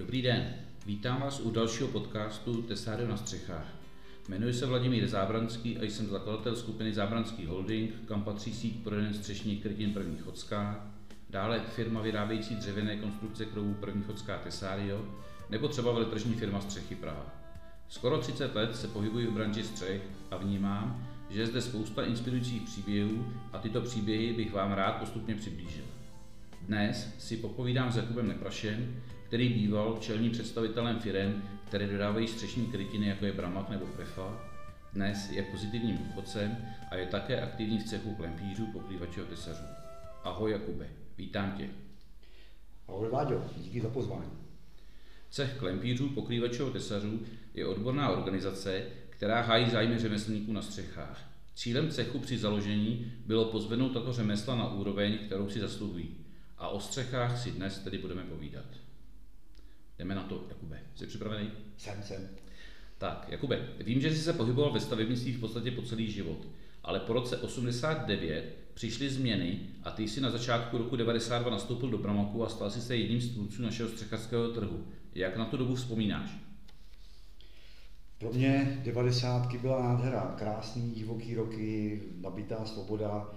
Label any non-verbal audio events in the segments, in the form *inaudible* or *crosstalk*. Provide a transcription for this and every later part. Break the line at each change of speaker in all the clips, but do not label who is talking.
Dobrý den, vítám vás u dalšího podcastu Tesário na střechách. Jmenuji se Vladimír Zábranský a jsem zakladatel skupiny Zábranský holding, kam patří síť jeden střešních krytin první Chodská, dále firma vyrábějící dřevěné konstrukce krovů první Chodská Tesario, nebo třeba veletržní firma Střechy Praha. Skoro 30 let se pohybuji v branži střech a vnímám, že je zde spousta inspirujících příběhů a tyto příběhy bych vám rád postupně přiblížil. Dnes si popovídám s Jakubem Neprašem, který býval čelním představitelem firm, které dodávají střešní krytiny, jako je Bramak nebo Prefa. Dnes je pozitivním důchodcem a je také aktivní v cechu klempířů pokrývačů tesařů. Ahoj Jakube, vítám tě.
Ahoj Vláďo, díky za pozvání.
Cech klempířů pokrývačů tesařů je odborná organizace, která hájí zájmy řemeslníků na střechách. Cílem cechu při založení bylo pozvednout tato řemesla na úroveň, kterou si zasluhují. A o střechách si dnes tedy budeme povídat. Jdeme na to, Jakube. Jsi připravený?
Jsem, jsem.
Tak, Jakube, vím, že jsi se pohyboval ve stavebnictví v podstatě po celý život, ale po roce 89 přišly změny a ty jsi na začátku roku 92 nastoupil do Bramaku a stal si se jedním z tvůrců našeho střecharského trhu. Jak na tu dobu vzpomínáš?
Pro mě 90. byla nádhera. Krásný, divoký roky, nabitá svoboda,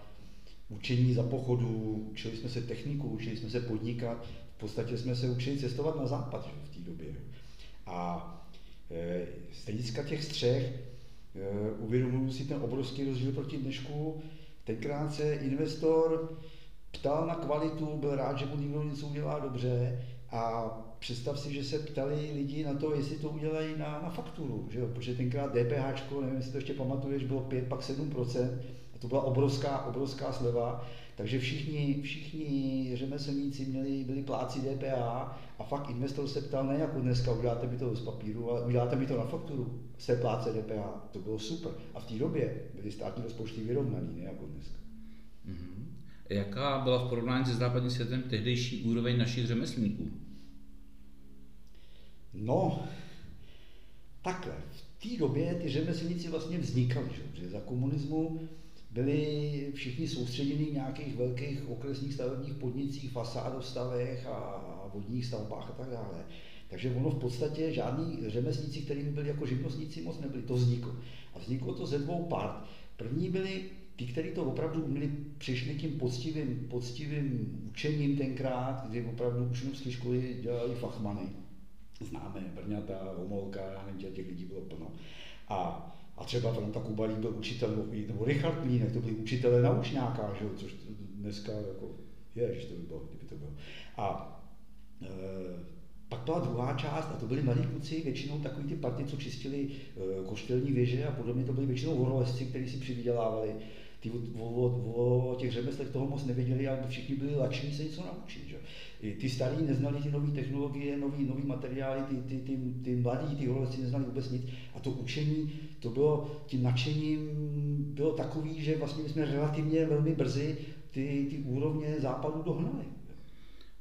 učení za pochodu, učili jsme se techniku, učili jsme se podnikat, v podstatě jsme se učili cestovat na západ že, v té době. A e, z hlediska těch střech e, uvědomuji si ten obrovský rozdíl proti dnešku. Tenkrát se investor ptal na kvalitu, byl rád, že mu někdo něco udělá dobře a představ si, že se ptali lidi na to, jestli to udělají na, na fakturu, že jo? protože tenkrát DPH, nevím, jestli to ještě pamatuješ, bylo 5, pak 7 a to byla obrovská, obrovská sleva, takže všichni, všichni řemeslníci měli, byli pláci DPH a fakt investor se ptal, ne jako dneska, uděláte mi to z papíru, ale uděláte mi to na fakturu, se pláce DPH, to bylo super. A v té době byly státní rozpočty vyrovnaný, ne jako dneska.
Mm-hmm. Jaká byla v porovnání se západním světem tehdejší úroveň našich řemeslníků?
No, takhle. V té době ty řemeslníci vlastně vznikali, že? za komunismu byli všichni soustředěni v nějakých velkých okresních stavebních podnicích, fasádostavech a vodních stavbách a tak dále. Takže ono v podstatě žádní řemeslníci, kterými byli jako živnostníci, moc nebyli. To vzniklo. A vzniklo to ze dvou part. První byli ty, kteří to opravdu uměli, přišli tím poctivým, poctivým učením tenkrát, kdy opravdu učňovské školy dělali fachmany. Známe Brňata, Homolka, těch lidí bylo plno. A a třeba Franta Kubalík byl učitel, nebo Richard Klínek, to byli učitelé na učňáka, že? což dneska jako je, že to by bylo, kdyby to bylo. A e, pak byla druhá část, a to byli mladí kluci, většinou takový ty party, co čistili e, koštelní věže a podobně, to byli většinou horolezci, kteří si přivydělávali ty o, o, o těch řemeslech toho moc nevěděli, ale všichni byli lační se něco naučit. Že? Ty starí neznali ty nové technologie, nový, nový materiály, ty, ty, ty, ty mladí, ty horolezci neznali vůbec nic. A to učení, to bylo tím nadšením, bylo takový, že vlastně jsme relativně velmi brzy ty, ty úrovně západu dohnali.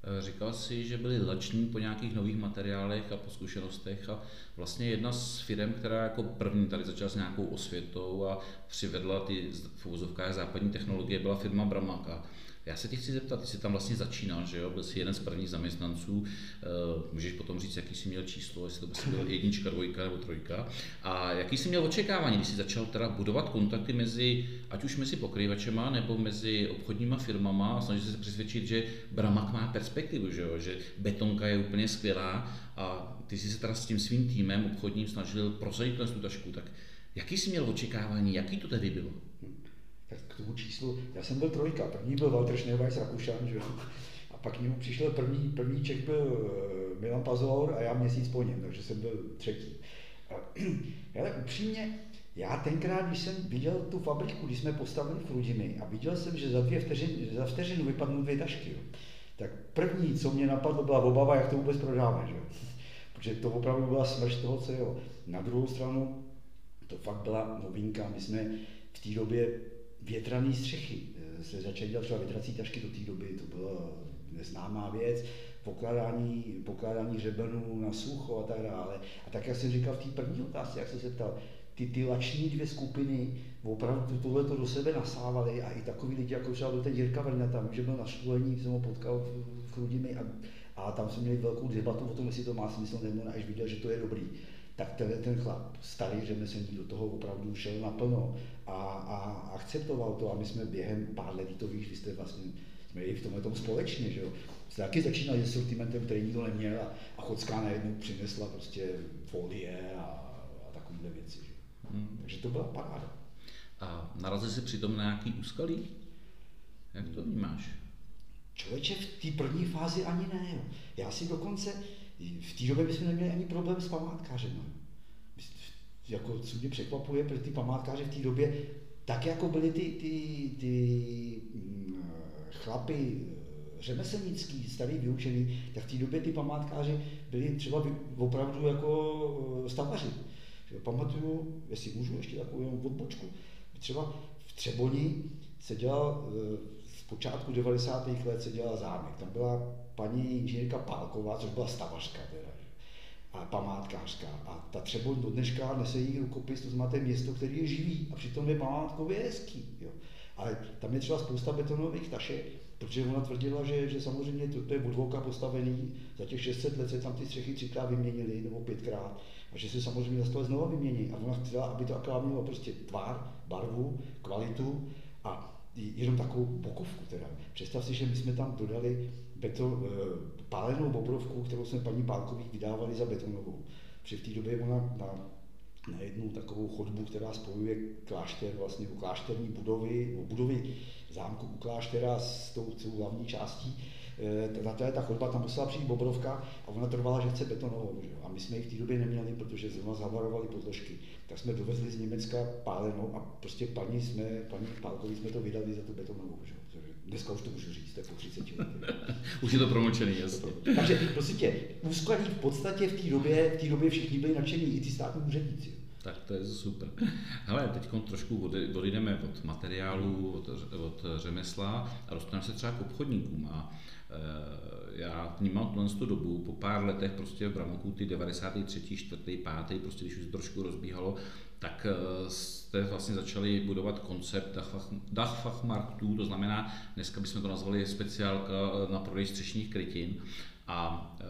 Eh, říkal si, že byli lační po nějakých nových materiálech a po zkušenostech a vlastně jedna z firm, která jako první tady začala s nějakou osvětou a přivedla ty v západní technologie, byla firma Bramaka. Já se tě chci zeptat, ty jsi tam vlastně začínal, že jo? Byl jsi jeden z prvních zaměstnanců, eh, můžeš potom říct, jaký jsi měl číslo, jestli to byl jednička, dvojka nebo trojka. A jaký jsi měl očekávání, když jsi začal teda budovat kontakty mezi, ať už mezi pokrývačema nebo mezi obchodníma firmama a snažil se přesvědčit, že Bramak má perspektivu, že, jo? že betonka je úplně skvělá a ty jsi se teda s tím svým týmem obchodním snažil prosadit tu tašku, tak jaký jsi měl očekávání, jaký to tedy bylo?
Tak tomu číslu, já jsem byl trojka, první byl Walter Schneeweiss Rakušan, že jo? a pak k němu přišel první, první Čech byl eh, Milan Pazor a já měsíc po něm, takže jsem byl třetí. Ale *clears throat* upřímně, já tenkrát, když jsem viděl tu fabriku, když jsme postavili v Rudimi a viděl jsem, že za, dvě vteřin, za vteřinu vypadnou dvě tašky, jo, tak první, co mě napadlo, byla obava, jak to vůbec prodáme. Že? *laughs* Protože to opravdu byla smršť toho celého. Na druhou stranu, to fakt byla novinka. My jsme v té době větrané střechy. Eh, se začaly dělat třeba větrací tašky do té doby, to byla neznámá věc, pokládání, pokládání řebenů na sucho a tak dále. A tak, jak jsem říkal v té první otázce, jak jsem se ptal, ty, ty lační dvě skupiny opravdu tohle to do sebe nasávaly a i takový lidi, jako třeba byl ten Jirka Vrňata, že byl na školení, jsem ho potkal v, v Chrudimi a, A tam jsme měli velkou debatu o tom, jestli to má smysl nebo ne, až viděl, že to je dobrý. Tak ten, ten chlap, starý řemeslník, do toho opravdu šel naplno a, a akceptoval to a my jsme během pár let, to víš, vy jste vlastně jsme i v tomhle tom společně, že jo. Jste taky začínali s sortimentem, který nikdo neměl a, a Chodská najednou přinesla prostě folie a, a takovéhle věci. Že? Hmm. Takže to byla paráda.
A narazil jsi přitom na nějaký úskalí? Jak to vnímáš?
Člověče, v té první fázi ani ne. Jo. Já si dokonce, v té době bychom neměli ani problém s památkářem. Jako, co mě překvapuje, protože ty památkáři v té době, tak jako byly ty, ty, ty mm, chlapy řemeslnický, starý vyučený, tak v té době ty památkáři byli třeba opravdu jako stavaři. Pamatuju, jestli můžu ještě takovou odbočku, třeba v Třeboni se dělal v počátku 90. let se dělal zámek. Tam byla paní inženýrka Pálková, což byla stavařka teda, a památkářka. A ta Třeboň do dneška nese jí rukopis, to znamená to město, který je živý a přitom je památkově hezký. Jo. Ale tam je třeba spousta betonových tašek, protože ona tvrdila, že, že samozřejmě to, to je od postavený, za těch 600 let se tam ty střechy třikrát vyměnily, nebo pětkrát, a že se samozřejmě za to znovu vymění. A ona chtěla, aby to akorát mělo prostě tvar, barvu, kvalitu a jenom takovou bokovku teda. Představ si, že my jsme tam dodali beton, eh, pálenou bobrovku, kterou jsme paní Pálkových vydávali za betonovou. V té době ona na, na jednu takovou chodbu, která spojuje klášter, vlastně klášterní budovy, budovy zámku u kláštera s tou, tou hlavní částí, na eh, to je ta chodba, tam musela přijít Bobrovka a ona trvala, že chce betonovou. Že? A my jsme ji v té době neměli, protože zrovna zavarovali podložky. Tak jsme dovezli z Německa pálenou a prostě paní jsme, paní Pálkovi jsme to vydali za tu betonovou. Že? Dneska už to můžu říct, to je po 30 letech. *laughs*
už je to promlčený, jasně.
Takže prostě tě, úskladí v podstatě v té době, v té době všichni byli nadšení, i ty státní úředníci.
Tak to je super. Hele, teď trošku odejdeme od materiálu, od, od řemesla a dostaneme se třeba k obchodníkům. A e, já vnímám tuhle tu dobu, po pár letech prostě v Bramoku, ty 93., 4., 5., prostě když už trošku rozbíhalo, tak e, jste vlastně začali budovat koncept Dachfachmarktů, to znamená, dneska bychom to nazvali speciálka na prodej střešních krytin. A e,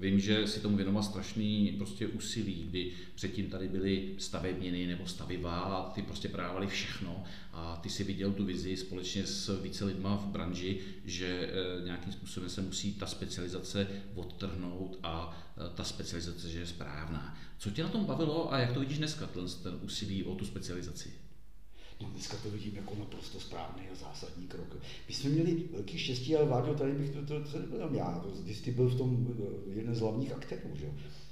vím, že si tomu věnoval strašný prostě úsilí, kdy předtím tady byly stavebniny nebo staviva a ty prostě právali všechno a ty si viděl tu vizi společně s více lidma v branži, že eh, nějakým způsobem se musí ta specializace odtrhnout a eh, ta specializace, že je správná. Co tě na tom bavilo a jak to vidíš dneska, ten, ten úsilí o tu specializaci?
No dneska to vidím jako naprosto správný a zásadní krok. My jsme měli velký štěstí, ale Váďo, tady bych to, to, to, to nebyl já, to, ty byl v tom eh, jeden z hlavních aktérů. Že?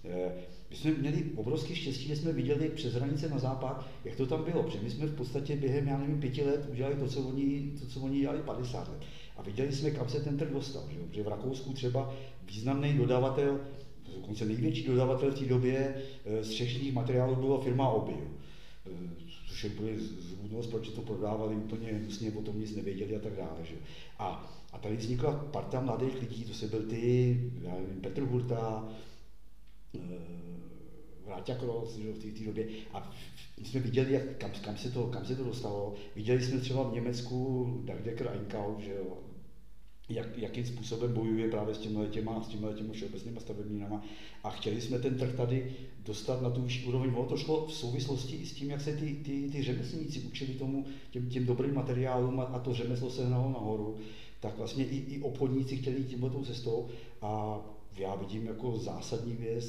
Eh, my jsme měli obrovský štěstí, že jsme viděli přes hranice na západ, jak to tam bylo, protože my jsme v podstatě během, já nevím, pěti let udělali to, co oni, to, co oni dělali 50 let. A viděli jsme, kam se ten trh dostal. Že? Protože v Rakousku třeba významný dodavatel, dokonce největší dodavatel v té době eh, střešních materiálů byla firma Obi což je úplně zvůdnost, proč to prodávali úplně hnusně, o tom nic nevěděli a tak dále. Že? A, a tady vznikla parta mladých lidí, to se byl ty, já nevím, Petr Hurta, eh, Vráťa Kroos v té době. A my jsme viděli, jak, kam, kam, se to, kam se to dostalo. Viděli jsme třeba v Německu Dagdecker Einkau, že jo, jak, jakým způsobem bojuje právě s těmi těma, s těma, těma všeobecnýma stavebninama a chtěli jsme ten trh tady dostat na tu vyšší úroveň. Ono to šlo v souvislosti i s tím, jak se ty, ty, ty řemeslníci učili tomu, těm, těm dobrým materiálům a, a to řemeslo se hnalo nahoru, tak vlastně i, i obchodníci chtěli jít tímto cestou. A já vidím jako zásadní věc,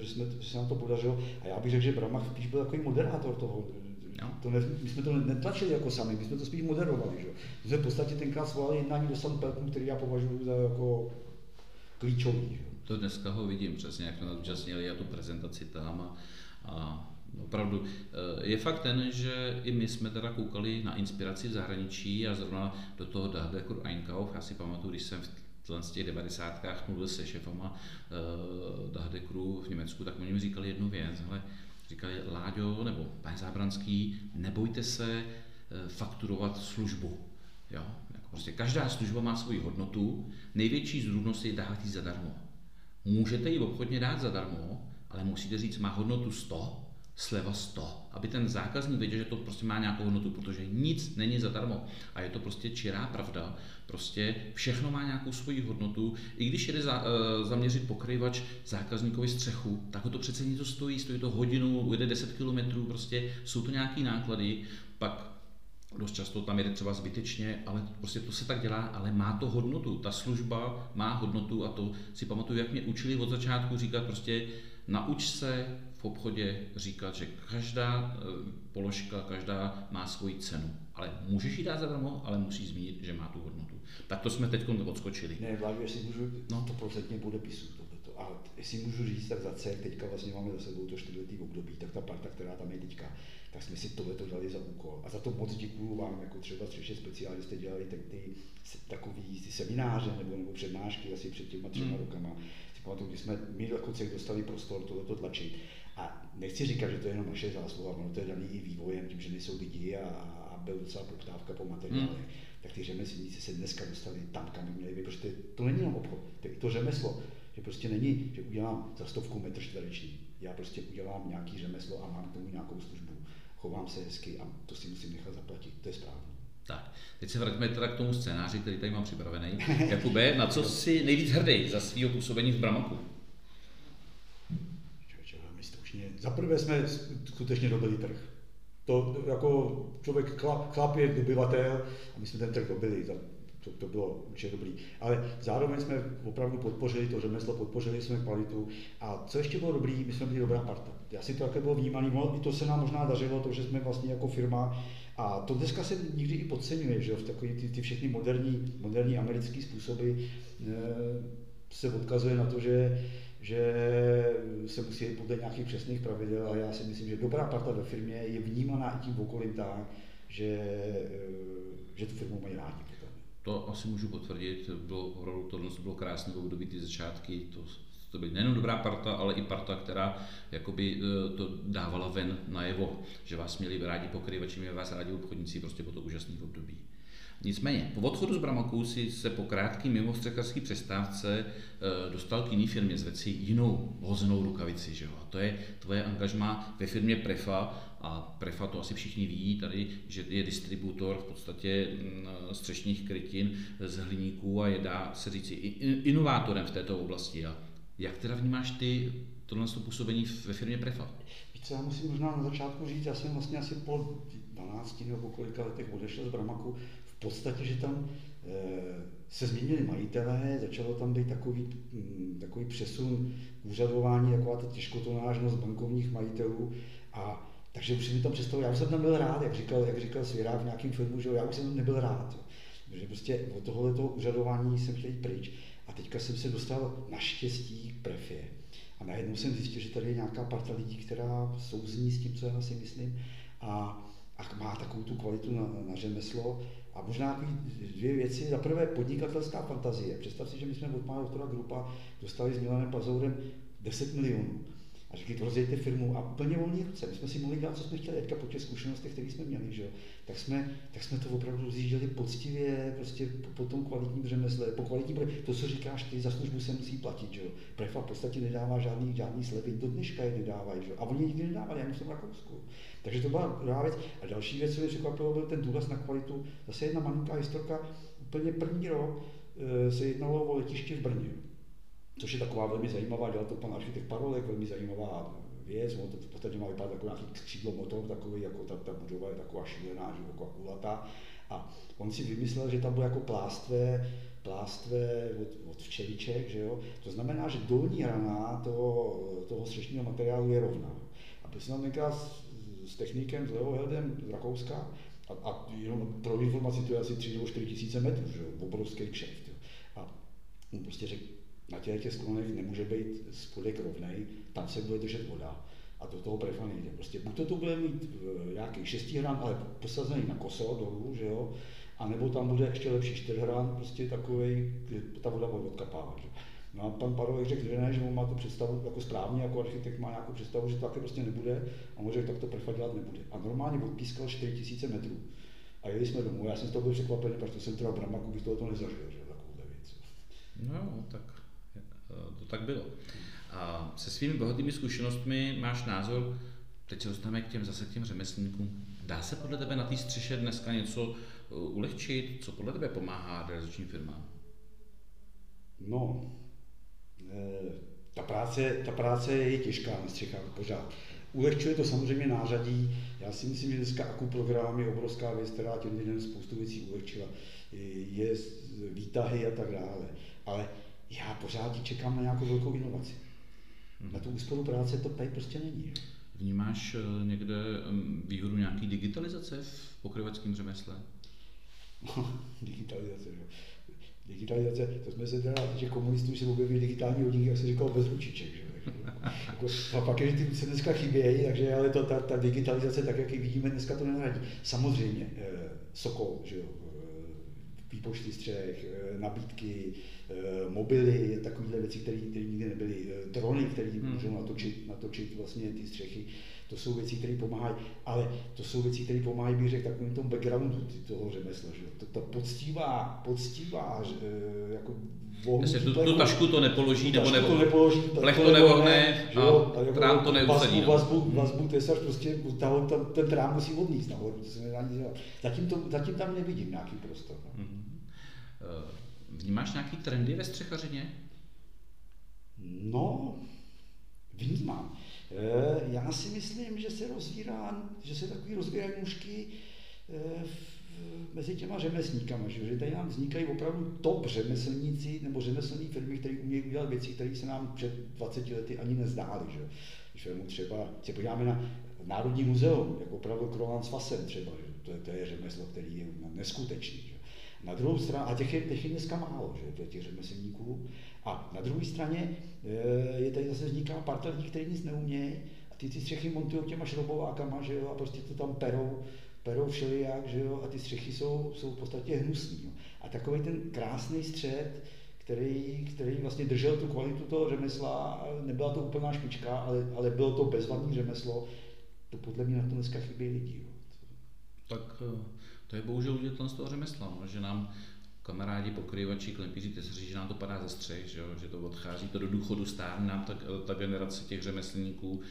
že, jsme, že se nám to podařilo. A já bych řekl, že Bramach spíš byl takový moderátor toho, No. To ne, my jsme to netlačili jako sami, my jsme to spíš moderovali. Že? My jsme v podstatě tenkrát svolali jednání do Sanpelku, který já považuji za jako klíčový. Že?
To dneska ho vidím přesně, jak jsme účastnili a tu prezentaci tam a, a opravdu eh, je fakt ten, že i my jsme teda koukali na inspiraci v zahraničí a zrovna do toho Dahdekur Einkauf, já si pamatuju, když jsem v těch 90. mluvil se šefama uh, Dahdekru v Německu, tak oni mi říkali jednu věc, ale říkali, Láďo nebo pane Zábranský, nebojte se eh, fakturovat službu. Jo? Jako prostě každá služba má svoji hodnotu, největší zrůdnost je dát ji zadarmo. Můžete ji obchodně dát zadarmo, ale musíte říct, má hodnotu 100, sleva 100, aby ten zákazník věděl, že to prostě má nějakou hodnotu, protože nic není zadarmo a je to prostě čirá pravda. Prostě všechno má nějakou svoji hodnotu. I když jede za, uh, zaměřit pokryvač zákazníkovi střechu, tak ho to přece něco stojí, stojí to hodinu, jede 10 km, prostě jsou to nějaké náklady, pak dost často tam jede třeba zbytečně, ale prostě to se tak dělá, ale má to hodnotu. Ta služba má hodnotu a to si pamatuju, jak mě učili od začátku říkat prostě nauč se v obchodě říkat, že každá eh, položka, každá má svoji cenu. Ale můžeš ji dát zadarmo, ale musí zmínit, že má tu hodnotu. Tak to jsme teď odskočili.
Ne, Vládě, jestli můžu, no. to procentně bude. Tohleto. A jestli můžu říct, tak za C, teďka vlastně máme za sebou to čtyřletý období, tak ta parta, která tam je teďka, tak jsme si tohleto dali za úkol. A za to moc děkuju vám, jako třeba střeše specialisté dělali tak ty, takový ty semináře nebo, nebo přednášky asi před těma třema hmm. rokama. Pamatuju, když jsme my jako cech dostali prostor tohleto tlačit. A nechci říkat, že to je jenom naše zásluha, ono to je daný i vývojem, tím, že nejsou lidi a, a byl docela poptávka po materiálech. Hmm. Tak ty řemeslníci se dneska dostali tam, kam by měli být, protože to není jenom obchod, to je to řemeslo, že prostě není, že udělám za stovku metr čtvereční. Já prostě udělám nějaký řemeslo a mám k tomu nějakou službu chovám se hezky a to si musím nechat zaplatit. To je správně.
Tak, teď se vraťme teda k tomu scénáři, který tady mám připravený. *laughs* Jakube, na co jsi nejvíc hrdý za svého působení v Bramaku?
Za prvé jsme skutečně dobili trh. To jako člověk, chlap je dobyvatel a my jsme ten trh dobili to, to bylo určitě dobrý. Ale zároveň jsme opravdu podpořili to řemeslo, podpořili jsme kvalitu. A co ještě bylo dobrý, my jsme byli dobrá parta. Já si to také bylo vnímaný, i to se nám možná dařilo, to, že jsme vlastně jako firma a to dneska se nikdy i podceňuje, že v takový ty, ty všechny moderní, moderní americké způsoby e, se odkazuje na to, že že se musí jít podle nějakých přesných pravidel a já si myslím, že dobrá parta ve firmě je vnímaná i tím okolím tak, že, e, že tu firmu mají rádi.
To asi můžu potvrdit, bylo opravdu tohle bylo krásné období ty začátky, to, to byla nejenom dobrá parta, ale i parta, která jakoby e, to dávala ven najevo, že vás měli rádi pokryvači, měli vás rádi obchodníci, prostě bylo to úžasný období. Nicméně, po odchodu z Bramaku si se po krátké mimostřekarské přestávce e, dostal k jiné firmě, zvedl si jinou hozenou rukavici. Že jo? A to je tvoje angažma ve firmě Prefa, a Prefa to asi všichni ví tady, že je distributor v podstatě mm, střešních krytin z hliníků a je, dá se říci, inovátorem v této oblasti. A jak teda vnímáš ty tohle působení ve firmě Prefa?
Více, já musím možná na začátku říct, já jsem vlastně asi po 12 nebo po kolika letech odešel z Bramaku, v podstatě, že tam e, se změnili majitelé, začalo tam být takový, mm, takový přesun úřadování, taková ta těžkotonážnost bankovních majitelů a takže už si mi to představil, já už jsem tam byl rád, jak říkal, jak říkal Svěrák v nějakém filmu, že já už jsem nebyl rád. Jo. Že prostě od tohohle úřadování jsem chtěl jít pryč. A teďka jsem se dostal naštěstí k prefě. A najednou jsem zjistil, že tady je nějaká parta lidí, která souzní s tím, co já si myslím, a, a má takovou tu kvalitu na, na řemeslo. A možná dvě věci. Za prvé podnikatelská fantazie. Představ si, že my jsme od pana doktora Grupa dostali s Milanem Pazourem 10 milionů a řekli, rozjejte firmu a úplně volný ruce. My jsme si mohli dělat, co jsme chtěli, teďka po těch zkušenostech, které jsme měli, že? Tak, jsme, tak jsme to opravdu zjížděli poctivě, prostě po, po tom kvalitním řemesle, po kvalitním, to, co říkáš, ty za službu se musí platit, že? Prefa v podstatě nedává žádný, žádný slevy, do dneška je nedávají, že? a oni nikdy nedávali, ani v tom Rakousku. Takže to byla druhá věc. A další věc, co mě překvapilo, byl ten důraz na kvalitu. Zase jedna malinká historka, úplně první rok e, se jednalo o letiště v Brně což je taková velmi zajímavá, dělal to pan architekt Parolek, velmi zajímavá věc, on to v podstatě má vypadat jako nějaký křídlo motor, takový, jako ta, ta budova je taková šílená, jako kulatá. A on si vymyslel, že tam bude jako plástve, plástve od, od včeliček, že jo? To znamená, že dolní hrana toho, toho střešního materiálu je rovná. A byl jsem tam s, technikem, s Leoheldem z Rakouska, a, a jenom pro informaci to je asi 3 nebo 4 tisíce metrů, že jo? obrovský kšeft. A on prostě řekl, na těch, těch sklonech nemůže být spodek rovnej, tam se bude držet voda a do toho prefa nejde. Prostě buď to tu bude mít uh, nějaký šestihran, ale posazený na koso dolů, že jo, a nebo tam bude ještě lepší čtyřhran, prostě takový, kde ta voda bude odkapávat. Že? No a pan Parovek řekl, že ne, že on má tu představu jako správně, jako architekt má nějakou představu, že to taky prostě nebude a on řekl, tak to prefa dělat nebude. A normálně odpískal 4000 metrů. A jeli jsme domů. Já jsem z toho byl překvapený, protože jsem v Bramaku bych toho to nezažil, že takovou věc.
No, tak to tak bylo. A se svými bohatými zkušenostmi máš názor, Teď se dostaneme k těm zase k těm řemeslníkům. Dá se podle tebe na té střeše dneska něco uh, ulehčit? Co podle tebe pomáhá realizačním firmám?
No, eh, ta práce, ta práce je těžká na střechách pořád. Ulehčuje to samozřejmě nářadí. Já si myslím, že dneska AKU program je obrovská věc, která těm lidem spoustu věcí ulehčila. Je výtahy a tak dále. Ale já pořád čekám na nějakou velkou inovaci. Na tu úsporu práce to tady prostě není.
Vnímáš eh, někde výhodu nějaký digitalizace v pokryvačském řemesle? *laughs*
digitalizace, jo. Digitalizace, to jsme se teda, že komunistů se objevili digitální hodinky, jak se říkal, bez ručiček. Že? jako, a pak je, ty se dneska chybějí, takže ale to, ta, ta, digitalizace, tak jak ji vidíme, dneska to nenahradí. Samozřejmě, eh, Sokol, že jo, výpočty střech, eh, nabídky, eh, mobily, takovéhle věci, které nikdy nebyly, eh, drony, které hmm. můžou natočit, natočit vlastně ty střechy. To jsou věci, které pomáhají, ale to jsou věci, které pomáhají, bych řekl, takovým tom backgroundu toho řemesla. Že? To, to poctivá, poctivá jako
Jestli tu, tu tašku to nepoloží,
nebo
nebo
to nepoloží,
plech to nevohne a
jako
trám to neucení.
Vazbu, vazbu, vazbu tesař prostě tam, tam, ten trám musí odníst nahoru, to se nedá nic dělat. Zatím, to, zatím tam nevidím nějaký prostor. No.
Mm-hmm. Vnímáš nějaký trendy ve střechařině?
No, vnímám. Eh, já si myslím, že se rozvírá, že se takový rozvírají nůžky eh, mezi těma řemeslníkama, že tady nám vznikají opravdu top řemeslníci nebo řemeslní firmy, které umějí udělat věci, které se nám před 20 lety ani nezdály. Že? Když mu třeba, se podíváme na Národní muzeum, jako opravdu Krolan s Fasem třeba, že? To, je, to je řemeslo, který je neskutečný. Že? Na druhou stranu, a těch je, těch je dneska málo, že? těch řemeslníků. A na druhé straně eh, je tady zase vzniká parta lidí, kteří nic neumějí a ty ty střechy montují těma šrobovákama, že jo, a prostě to tam perou, perou všelijak, že jo, a ty střechy jsou, jsou v podstatě hnusný. Jo. A takový ten krásný střed, který, který vlastně držel tu kvalitu toho řemesla, nebyla to úplná špička, ale, ale bylo to bezvadný řemeslo, to podle mě na to dneska chybí lidi. Jo.
Tak eh, to je bohužel udělat z toho řemesla, no, že nám kamarádi, pokrývači, klempíři, tesaři, že nám to padá ze střech, že, jo? že to odchází to do důchodu, stárne nám ta, ta generace těch řemeslníků, Eh,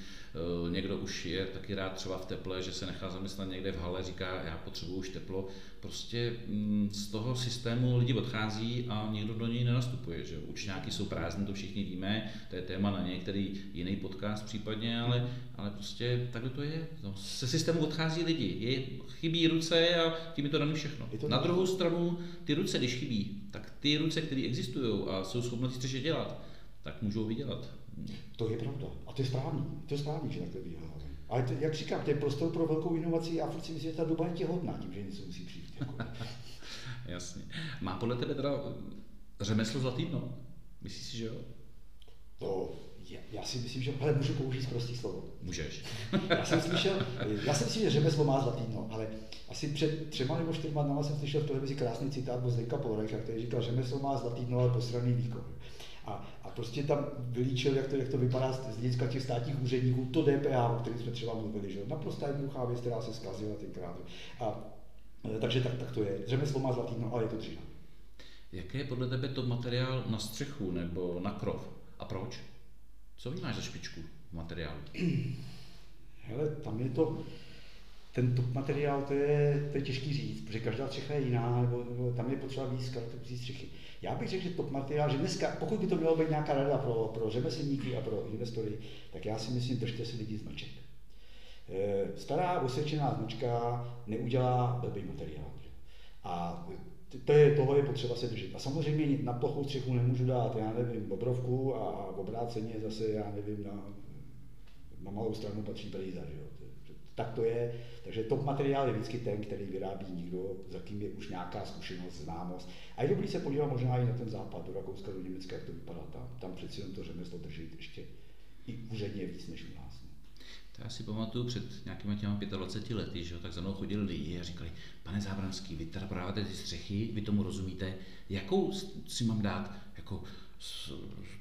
někdo už je taky rád třeba v teple, že se nechá zaměstnat někde v hale, říká, já potřebuju už teplo. Prostě mm, z toho systému lidi odchází a nikdo do něj nenastupuje. Že? nějaký jsou prázdné, to všichni víme, to je téma na některý jiný podcast případně, ale, ale prostě takhle to je. No, se systému odchází lidi, je, chybí ruce a tím je to dané všechno. To na druhou stranu, ty ruce, když chybí, tak ty ruce, které existují a jsou schopné si dělat, tak můžou vydělat.
To je pravda. A to je správný. To je správný, že takhle vyhlávají. Ale to, jak říkám, to je prostor pro velkou inovaci. Já furt si myslím, že ta doba je těhotná tím, že něco musí přijít. Jako. *laughs*
Jasně. Má podle tebe teda řemeslo zlatý dno? Myslíš si, že jo?
To, já, já si myslím, že, ale můžu použít prostý slovo.
Můžeš. *laughs*
já jsem slyšel, já jsem si že řemeslo má zlatý dno, ale asi před třema nebo čtyřma dnama jsem slyšel v televizi krásný citát od Zdenka Polrecha, který říkal, že řemeslo má zlatý dno, ale posraný výkon. A prostě tam vylíčil, jak to, jak to vypadá z hlediska těch státních úředníků, to DPH, o kterém jsme třeba mluvili, že naprosto jednoduchá věc, která se zkazila tenkrát. A, e, takže tak, tak to je. Řemeslo má zlatý, no, ale je to dřina.
Jaký je podle tebe to materiál na střechu nebo na krov? A proč? Co vnímáš za špičku materiálu?
Hele, tam je to, ten top materiál, to je, to je těžký říct, protože každá střecha je jiná, nebo, nebo tam je potřeba víc charakteristických střechy. Já bych řekl, že top materiál, že dneska, pokud by to mělo být nějaká rada pro, pro řemeslníky a pro investory, tak já si myslím, držte si lidi značek. E, stará osvědčená značka neudělá blbý materiál. A to je, toho je potřeba se držet. A samozřejmě na plochou střechu nemůžu dát, já nevím, bobrovku a, a obráceně zase, já nevím, na, na malou stranu patří brýza, že jo tak to je. Takže top materiál je vždycky ten, který vyrábí někdo, za kým je už nějaká zkušenost, známost. A je dobrý se podívat možná i na ten západ, do Rakouska, do Německa, jak to vypadá tam. Tam přeci jen to řemeslo drží ještě i úředně víc než u nás.
To já si pamatuju před nějakými těma 25 lety, že jo, tak za mnou chodili lidi a říkali, pane Zábranský, vy teda prodáváte ty střechy, vy tomu rozumíte, jakou si mám dát, jako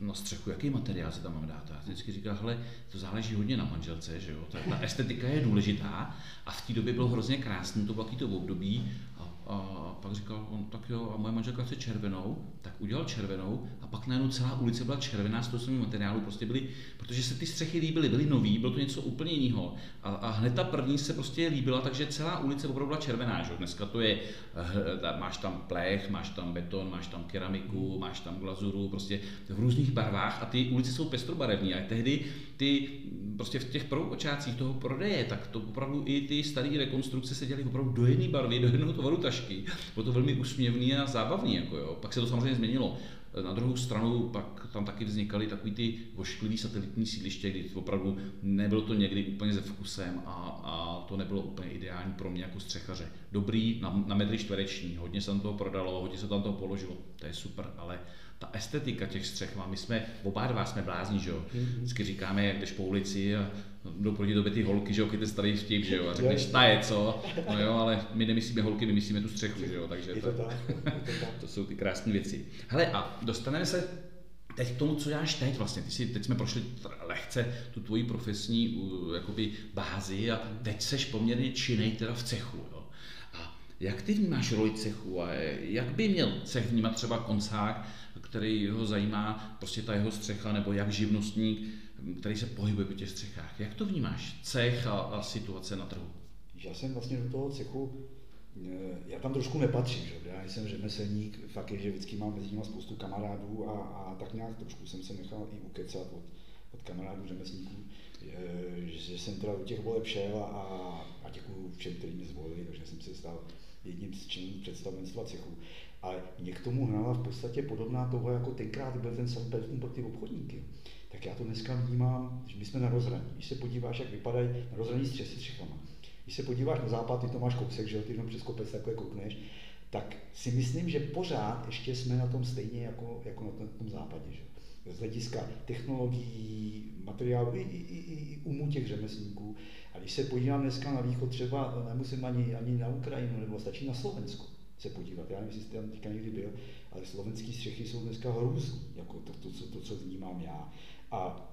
na střechu, jaký materiál se tam mám dát. A vždycky říkal, hele, to záleží hodně na manželce, že jo? Ta, ta estetika je důležitá a v té době bylo hrozně krásné, to to období a a pak říkal on, tak jo, a moje manželka chce červenou, tak udělal červenou a pak najednou celá ulice byla červená z toho samého materiálu, prostě byly, protože se ty střechy líbily, byly nový, bylo to něco úplně jiného. A, a hned ta první se prostě líbila, takže celá ulice opravdu byla červená, že? Dneska to je, máš tam plech, máš tam beton, máš tam keramiku, máš tam glazuru, prostě v různých barvách a ty ulice jsou pestrobarevní. A tehdy ty prostě v těch prvopočátcích toho prodeje, tak to opravdu i ty staré rekonstrukce se dělaly opravdu do jedné barvy, do jednoho tovaru tašky. Bylo to velmi úsměvný a zábavný. Jako jo. Pak se to samozřejmě změnilo. Na druhou stranu pak tam taky vznikaly takový ty vošklivý satelitní sídliště, kdy opravdu nebylo to někdy úplně ze vkusem a, a to nebylo úplně ideální pro mě jako střechaře. Dobrý na, na metry čtvereční, hodně se tam toho prodalo, hodně se tam toho položilo, to je super, ale ta estetika těch střech, my jsme, oba dva jsme blázni, že jo. Mhm. Vždycky říkáme, jak jdeš po ulici a jdou proti tobě ty holky, že jo, ty starý vtip, že jo, a řekneš, ta je co, no jo, ale my nemyslíme holky, my myslíme tu střechu, že jo, takže to, to, *laughs* to jsou ty krásné věci. Hele, a dostaneme se teď k tomu, co děláš teď vlastně. Ty si, teď jsme prošli lehce tu tvoji profesní jakoby, bázi a teď seš poměrně činej teda v cechu. Jo. A jak ty vnímáš roli cechu a jak by měl cech vnímat třeba koncák, který ho zajímá prostě ta jeho střecha, nebo jak živnostník, který se pohybuje po těch střechách. Jak to vnímáš, cech a, a situace na trhu?
Já jsem vlastně do toho cechu, eh, já tam trošku nepatřím, že? já jsem řemeslník, fakt je, že vždycky mám mezi nimi spoustu kamarádů a, a tak nějak trošku jsem se nechal i ukecat od, od kamarádů řemeslníků, eh, že jsem teda do těch voleb šel a, a děkuju všem, kteří mě zvolili, takže jsem se stal jedním z členů představenstva cechu. Ale mě k tomu hnala v podstatě podobná toho, jako tenkrát byl ten Samperton pro ty obchodníky. Tak já to dneska vnímám, že my jsme na rozhraní. Když se podíváš, jak vypadají na rozhraní s střechama. Když se podíváš na západ, ty to máš kousek, že ty jenom přes kopec takhle koukneš, tak si myslím, že pořád ještě jsme na tom stejně jako, jako na tom, tom západě. Že? Z hlediska technologií, materiálu i, i, i, i umu těch řemeslníků. A když se podívám dneska na východ, třeba nemusím ani, ani na Ukrajinu, nebo stačí na Slovensko se podívat. Já nevím, jestli tam teďka někdy byl, ale slovenské střechy jsou dneska hrůzný, jako to, to, to, to, co vnímám já. A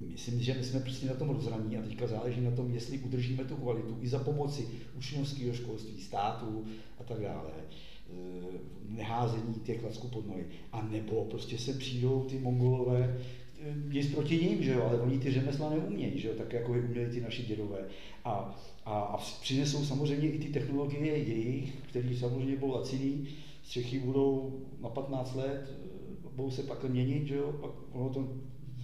myslím, že my jsme prostě na tom rozhraní a teďka záleží na tom, jestli udržíme tu kvalitu i za pomoci učňovského školství, státu a tak dále eh, neházení těch klacků pod nohy. A nebo prostě se přijdou ty mongolové, eh, nic proti ním, že jo, ale oni ty řemesla neumějí, že jo, tak jako je uměli ty naši dědové. A a, a přinesou samozřejmě i ty technologie jejich, které samozřejmě budou laciný, střechy budou na 15 let, budou se pak měnit, že jo, pak ono to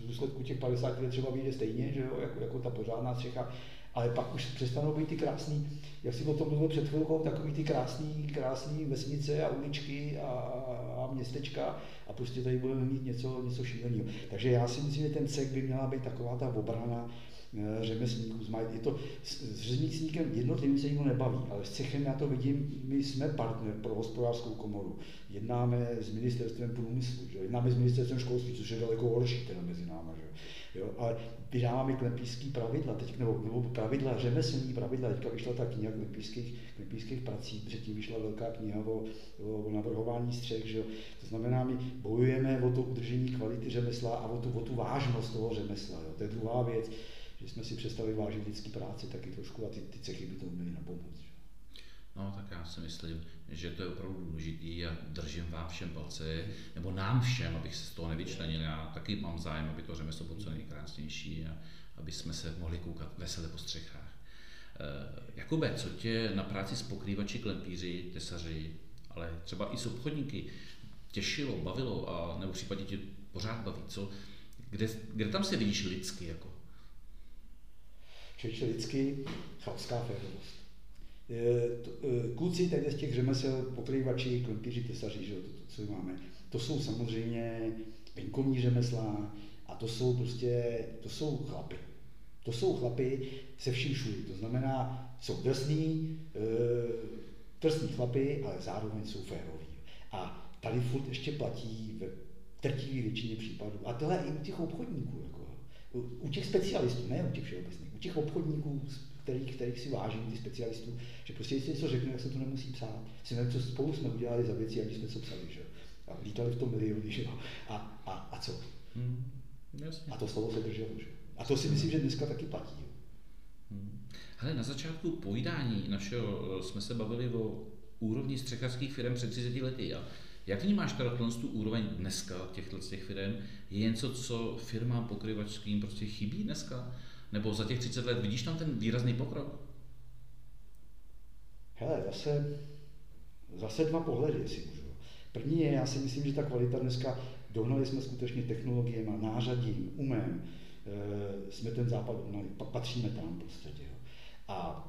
v důsledku těch 50 let třeba vyjde stejně, že jo, jako, jako ta pořádná střecha, ale pak už přestanou být ty krásný, jak si o tom mluvil před chvilkou, takový ty krásný, krásný vesnice a uličky a, a, městečka a prostě tady budeme mít něco, něco šíleného. Takže já si myslím, že ten cech by měla být taková ta obrana, řemeslníků, je to, s řemeslníkem jednotlivým se nikdo nebaví, ale s cechem já to vidím, my jsme partner pro hospodářskou komoru. Jednáme s ministerstvem průmyslu, že? jednáme s ministerstvem školství, což je daleko horší teda mezi náma. Že? Jo? Ale vydáváme klempířský pravidla, teď, nebo, nebo pravidla, řemeslní pravidla, teďka vyšla ta kniha klempířských, klempířských prací, předtím vyšla velká kniha o, o, navrhování střech, že? to znamená, my bojujeme o to udržení kvality řemesla a o tu, o tu vážnost toho řemesla, jo? to je druhá věc že jsme si přestali vážit lidský práci taky trošku a ty, ty cechy by to měly na pomoc.
No, tak já si myslím, že to je opravdu důležitý a držím vám všem palce, nebo nám všem, abych se z toho nevyčlenil. Já taky mám zájem, aby to řemeslo bylo co nejkrásnější a aby jsme se mohli koukat veselé po střechách. E, Jakube, co tě na práci s pokrývači, klempíři, tesaři, ale třeba i s obchodníky těšilo, bavilo a nebo případně tě pořád baví, co, kde, kde tam se vidíš lidsky? Jako?
Čeče lidsky chalská férovost. E, kluci tady z těch řemesel, pokrývači, klempíři, tesaři, že to, to, co máme, to jsou samozřejmě venkovní řemesla a to jsou prostě, to jsou chlapy. To jsou chlapy se vším všude. To znamená, jsou drsní, e, drsní chlapy, ale zároveň jsou féroví. A tady furt ještě platí ve trtivé většině případů. A tohle i u těch obchodníků. Jako, u těch specialistů, ne u těch všeobecných těch obchodníků, kterých, kterých si vážím, ty specialistů, že prostě jestli něco řekne, tak se to nemusí psát. Si nevím, co spolu jsme udělali za věci, aniž jsme co psali, že A lítali v tom miliony, že A, a, a co? Hmm, A to slovo se drželo, že A to si myslím, že dneska taky platí. Jo?
Hmm. Hele, na začátku povídání našeho jsme se bavili o úrovni střechařských firm před 30 lety. A jak vnímáš teda tu úroveň dneska těchto těch firm? Je něco, co firmám pokryvačským prostě chybí dneska? Nebo za těch 30 let vidíš tam ten výrazný pokrok?
Hele, zase, zase dva pohledy, jestli můžu. První je, já si myslím, že ta kvalita dneska, dohnali jsme skutečně technologiemi, nářadím, umem, e, jsme ten západ uhnali, patříme tam prostě. Jo. A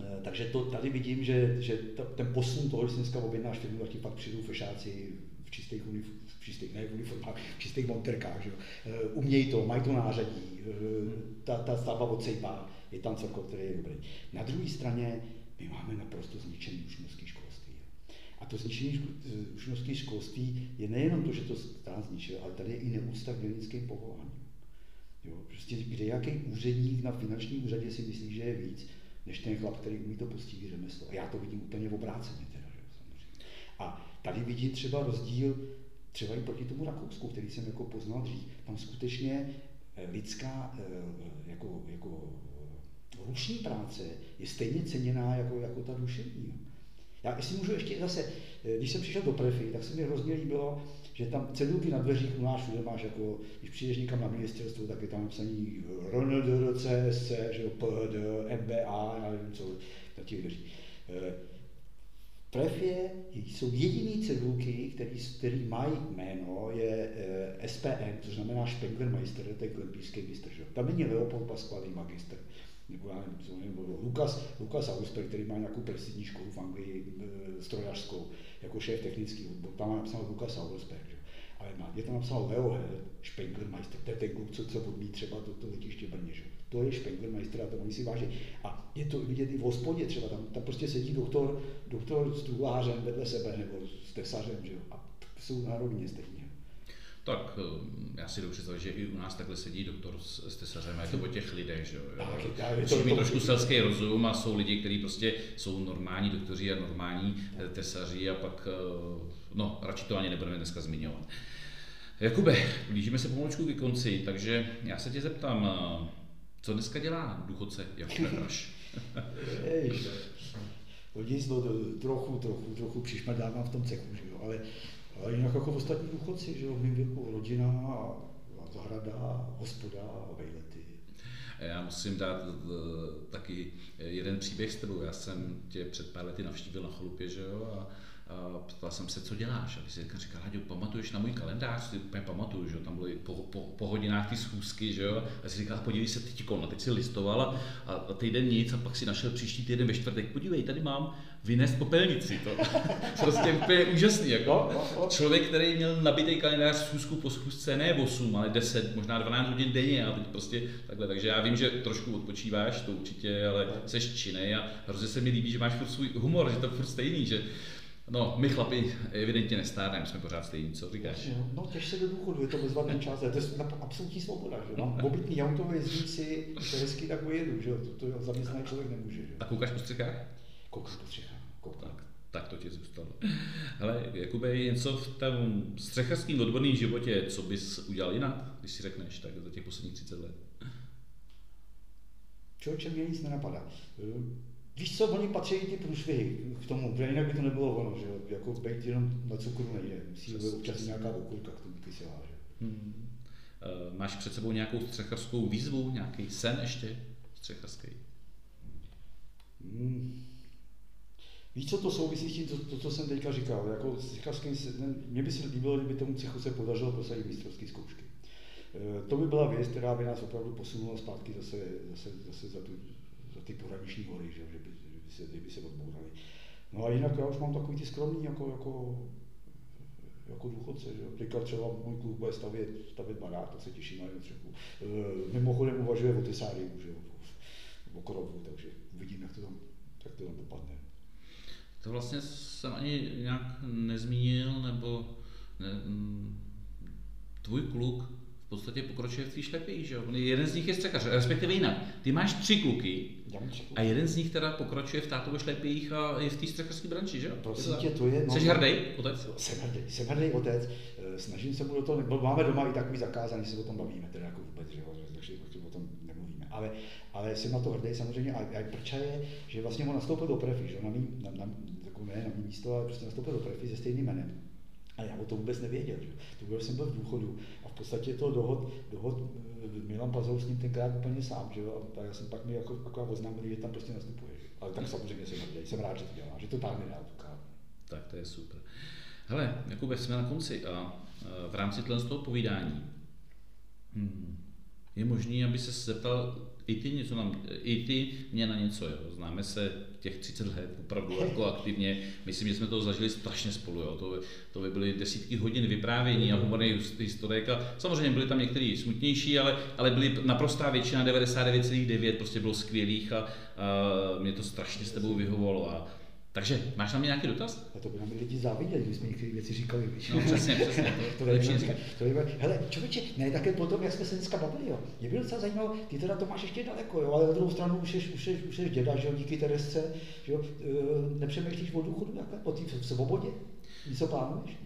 e, takže to tady vidím, že, že ten posun toho, že si dneska objednáš firmu, tak ti pak přijdou fešáci v čistých, unif, v čistých ne v uniformách, v čistých monterkách, že? E, umějí to, mají to nářadí, e, ta, ta stavba odsejpá, je tam celko, který je dobrý. Na druhé straně my máme naprosto zničený učňovský školství. A to zničení učňovský školství je nejenom to, že to stát zničil, ale tady je i neúcta k dělnickým povoláním. Jo, prostě kde jaký úředník na finančním úřadě si myslí, že je víc, než ten chlap, který umí to postihy řemeslo. A já to vidím úplně obráceně teda, že, samozřejmě. A tady vidím třeba rozdíl třeba i proti tomu Rakousku, který jsem jako poznal dřív. Tam skutečně eh, lidská eh, jako, jako ruční práce je stejně ceněná jako, jako ta duševní. Já jestli můžu ještě zase, eh, když jsem přišel do Prefy, tak se mi hrozně líbilo, že tam cedulky na dveřích u nás všude máš, jako, když přijdeš někam na ministerstvo, tak je tam napsaný RNDR, CSC, že jo, PD, MBA, já nevím co, na těch dveřích. Prefě jsou jediný cedulky, který, který mají jméno, je eh, SPM, což znamená Spenglermeister, to je klempířský mistr. Že? Tam není Leopold Pasquale, magistr nebo já nebo Lukas, Lukas Ausper, který má nějakou prestižní školu v Anglii, e, strojařskou, jako šéf technický odbor, tam má napsal Lukas Ausper, že? ale má, je tam napsal Leo Hell, Spenglermeister, to je ten kluk, co, co odmí třeba to, to letiště Brně, že? To je Spenglermeister a to oni si váží. A je to vidět i v hospodě třeba, tam, tam prostě sedí doktor, doktor s truhlářem vedle sebe, nebo s tesařem, že jo? a jsou národně stejně.
Tak eh, já si dobře že i u nás takhle sedí doktor s, s tesařem, je to o těch lidech, že jo. Musí mít trošku selský rozum a jsou lidi, kteří prostě jsou normální doktoři a normální eh, tesaři a pak, eh, no, radši to ani nebudeme dneska zmiňovat. Jakube, blížíme se pomalučku ke konci, takže já se tě zeptám, co dneska dělá důchodce Jakub *laughs* Praš?
Hodně to trochu, trochu, trochu přišmadávám v tom cechu, že jo, ale ale jinak jako ostatní důchodci, že jo, v mém věku rodina a zahrada, hospoda a vejlety.
Já musím dát eh, taky jeden příběh s tebou. Já jsem tě před pár lety navštívil na chalupě, že jo, a ptal jsem se, co děláš. A ty jsi říkal, Haďo, pamatuješ na můj kalendář? Ty úplně pamatuju, že tam byly po, po, po hodinách ty schůzky, že jo. A jsi říkal, podívej se teď a teď si listoval a, a týden nic a pak si našel příští týden ve čtvrtek, podívej, tady mám vynést popelnici. To *laughs* prostě úplně úžasný. Jako. Člověk, který měl nabitý kalendář schůzku po schůzce, ne 8, ale 10, možná 12 hodin denně a teď prostě takhle. Takže já vím, že trošku odpočíváš, to určitě, ale jsi činej a hrozně se mi líbí, že máš furt svůj humor, že to furt stejný, že No, my chlapi evidentně nestárneme, jsme pořád stejní, co říkáš?
No, těž se do důchodu, je to bezvadný čas, to je absolutní svoboda, že no? Mobilní auto jezdí si, to hezky tak ujedu, že to, to zaměstnaný člověk nemůže, že
A koukáš po střechách?
Koukám po střechách, koukám.
Tak, tak to ti zůstalo. Ale Jakube, je něco v tom střechařském odborném životě, co bys udělal jinak, když si řekneš, tak za těch posledních 30 let?
Člověče, mě nic nenapadá. Víš co, oni patří ty průšvihy k tomu, protože jinak by to nebylo ono, že jako být jenom na cukru nejde, musí být občas nějaká okurka k tomu kyselá, že? Hmm.
Uh, máš před sebou nějakou střechařskou výzvu, nějaký sen ještě střechařský? Hmm.
Víš, co to souvisí s tím, to, to co jsem teďka říkal, jako střechařský sen, mně by se líbilo, kdyby tomu cechu se podařilo prosadit mistrovské zkoušky. Uh, to by byla věc, která by nás opravdu posunula zpátky zase, zase, zase za tu ty pohraniční hory, že, že, by, že by se, že by se odbourali. No a jinak já už mám takový ty skromný jako, jako, jako důchodce, že Teďka třeba můj kluk bude stavět, stavět barák, tak se těším na jednu střechu. E, mimochodem uvažuje o tesáriu, že o korovu, takže uvidím, jak to tam, jak to tam dopadne.
To vlastně jsem ani nějak nezmínil, nebo ne, tvůj kluk v podstatě pokročuje v té šlepě, že jo? Jeden z nich je střekař, respektive jinak. Ty máš tři kluky a jeden z nich teda pokračuje v tátově šlepích a je v té střechařské branži, že jo?
Prosím tě, to je...
Jsi hrdý, otec?
Jsem hrdý, jsem hrdý otec. Eh, snažím se mu do toho, máme doma i takový zakázaný, se o tom bavíme, teda jako vůbec, že jo, takže o tom nemluvíme. Ale, ale jsem na to hrdý samozřejmě a, a prča je, že vlastně on nastoupil do prefi, že na mý, na, na, jako ne na místo, ale prostě nastoupil do Prefy se stejným jménem. A já o tom vůbec nevěděl. Že? To byl jsem byl v důchodu podstatě to dohod, dohod eh, Milan Pazou s ním tenkrát úplně sám, že jo? A já jsem pak mi jako, jako oznámil, že tam prostě nastupuje. Ale tak samozřejmě jsem jsem rád, že to dělá, že to táhne na tu.
Tak to je super. Hele, Jakube, jsme na konci a v rámci toho povídání hmm, je možný, aby se zeptal i ty, něco nám, i ty mě na něco, jo. Známe se těch 30 let opravdu *laughs* jako aktivně. Myslím, že jsme to zažili strašně spolu, jo. To, to by byly desítky hodin vyprávění a humorných historek a samozřejmě byly tam některé smutnější, ale, ale byly naprostá většina, 99,9 prostě bylo skvělých a, a mě to strašně s tebou vyhovovalo a takže máš na mě nějaký dotaz?
A to by nám lidi záviděli, když jsme některé věci říkali.
Víš? No přesně, přesně.
To, *laughs* to, lepší říkat. To by, hele, člověče, ne také potom, jak jsme se dneska bavili, jo. Mě bylo docela zajímavé, ty teda to máš ještě daleko, jo, ale na druhou stranu už jsi, už jsi, už jsi děda, že jo, díky Teresce, že jo, e, nepřemýšlíš o důchodu takhle, o té svobodě? Něco plánuješ?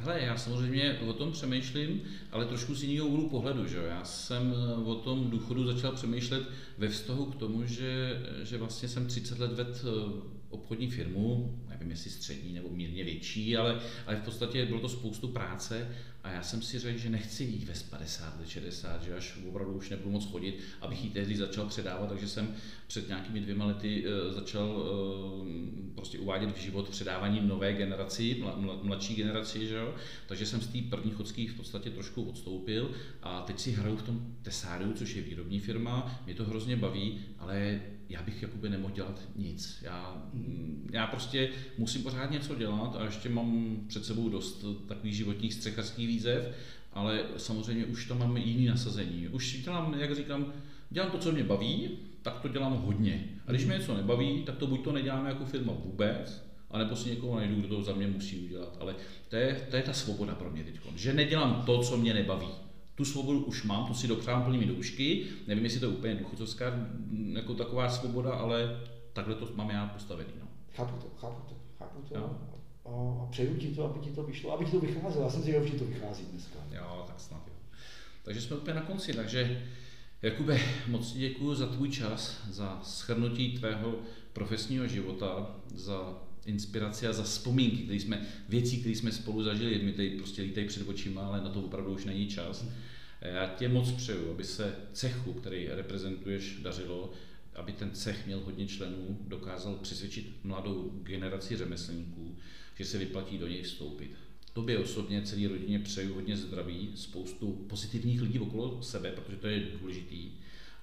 Hele, já samozřejmě o tom přemýšlím, ale trošku z jiného úhlu pohledu. Že? Já jsem eh, o tom důchodu začal přemýšlet ve vztahu k tomu, že, že vlastně jsem 30 let vedl eh, obchodní firmu, nevím jestli střední nebo mírně větší, ale, ale v podstatě bylo to spoustu práce a já jsem si řekl, že nechci jít ve 50 let, 60, že až opravdu už nebudu moc chodit, abych ji tehdy začal předávat, takže jsem před nějakými dvěma lety uh, začal uh, prostě uvádět v život předávání nové generaci, mla, mladší generaci, že jo? takže jsem z té první chodské v podstatě trošku odstoupil a teď si hraju v tom Tesáriu, což je výrobní firma, mě to hrozně baví, ale já bych jakoby nemohl dělat nic. Já, mm, já prostě musím pořád něco dělat a ještě mám před sebou dost takových životních střechařských výzev, ale samozřejmě už tam mám jiný nasazení. Už dělám, jak říkám, dělám to, co mě baví, tak to dělám hodně. A když mě něco nebaví, tak to buď to neděláme jako firma vůbec, anebo si někoho najdu, kdo to za mě musí udělat. Ale to je, to je ta svoboda pro mě teď. Že nedělám to, co mě nebaví tu svobodu už mám, tu si dopřávám plnými doušky. Nevím, jestli to je úplně důchodcovská mm, jako taková svoboda, ale takhle to mám já postavený. No.
Chápu to, chápu to, chápu to. Jo. A, a přeju ti to, aby ti to vyšlo, aby ti to vycházelo. Já jsem si že to vychází dneska.
Jo, tak snad jo. Takže jsme úplně na konci, takže Jakube, moc děkuji za tvůj čas, za schrnutí tvého profesního života, za inspiraci a za vzpomínky, které jsme, věcí, které jsme spolu zažili, mi tady prostě lítají před očima, ale na to opravdu už není čas. Já tě moc přeju, aby se cechu, který reprezentuješ, dařilo, aby ten cech měl hodně členů, dokázal přesvědčit mladou generaci řemeslníků, že se vyplatí do něj vstoupit. Tobě osobně, celé rodině přeju hodně zdraví, spoustu pozitivních lidí okolo sebe, protože to je důležitý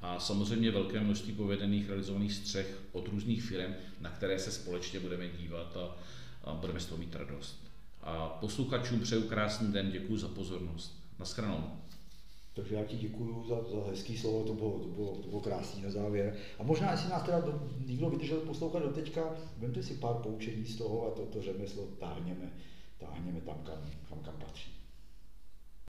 a samozřejmě velké množství povedených realizovaných střech od různých firm, na které se společně budeme dívat a, a budeme z toho mít radost. A posluchačům přeju krásný den, děkuji za pozornost. Naschranou.
Takže já ti děkuji za, za hezký slovo, to bylo, to, bylo, to bylo krásný na závěr. A možná, jestli nás teda do, někdo vydržel poslouchat do teďka, vemte si pár poučení z toho a to, to řemeslo táhněme, táhněme tam, kam, kam, kam patří.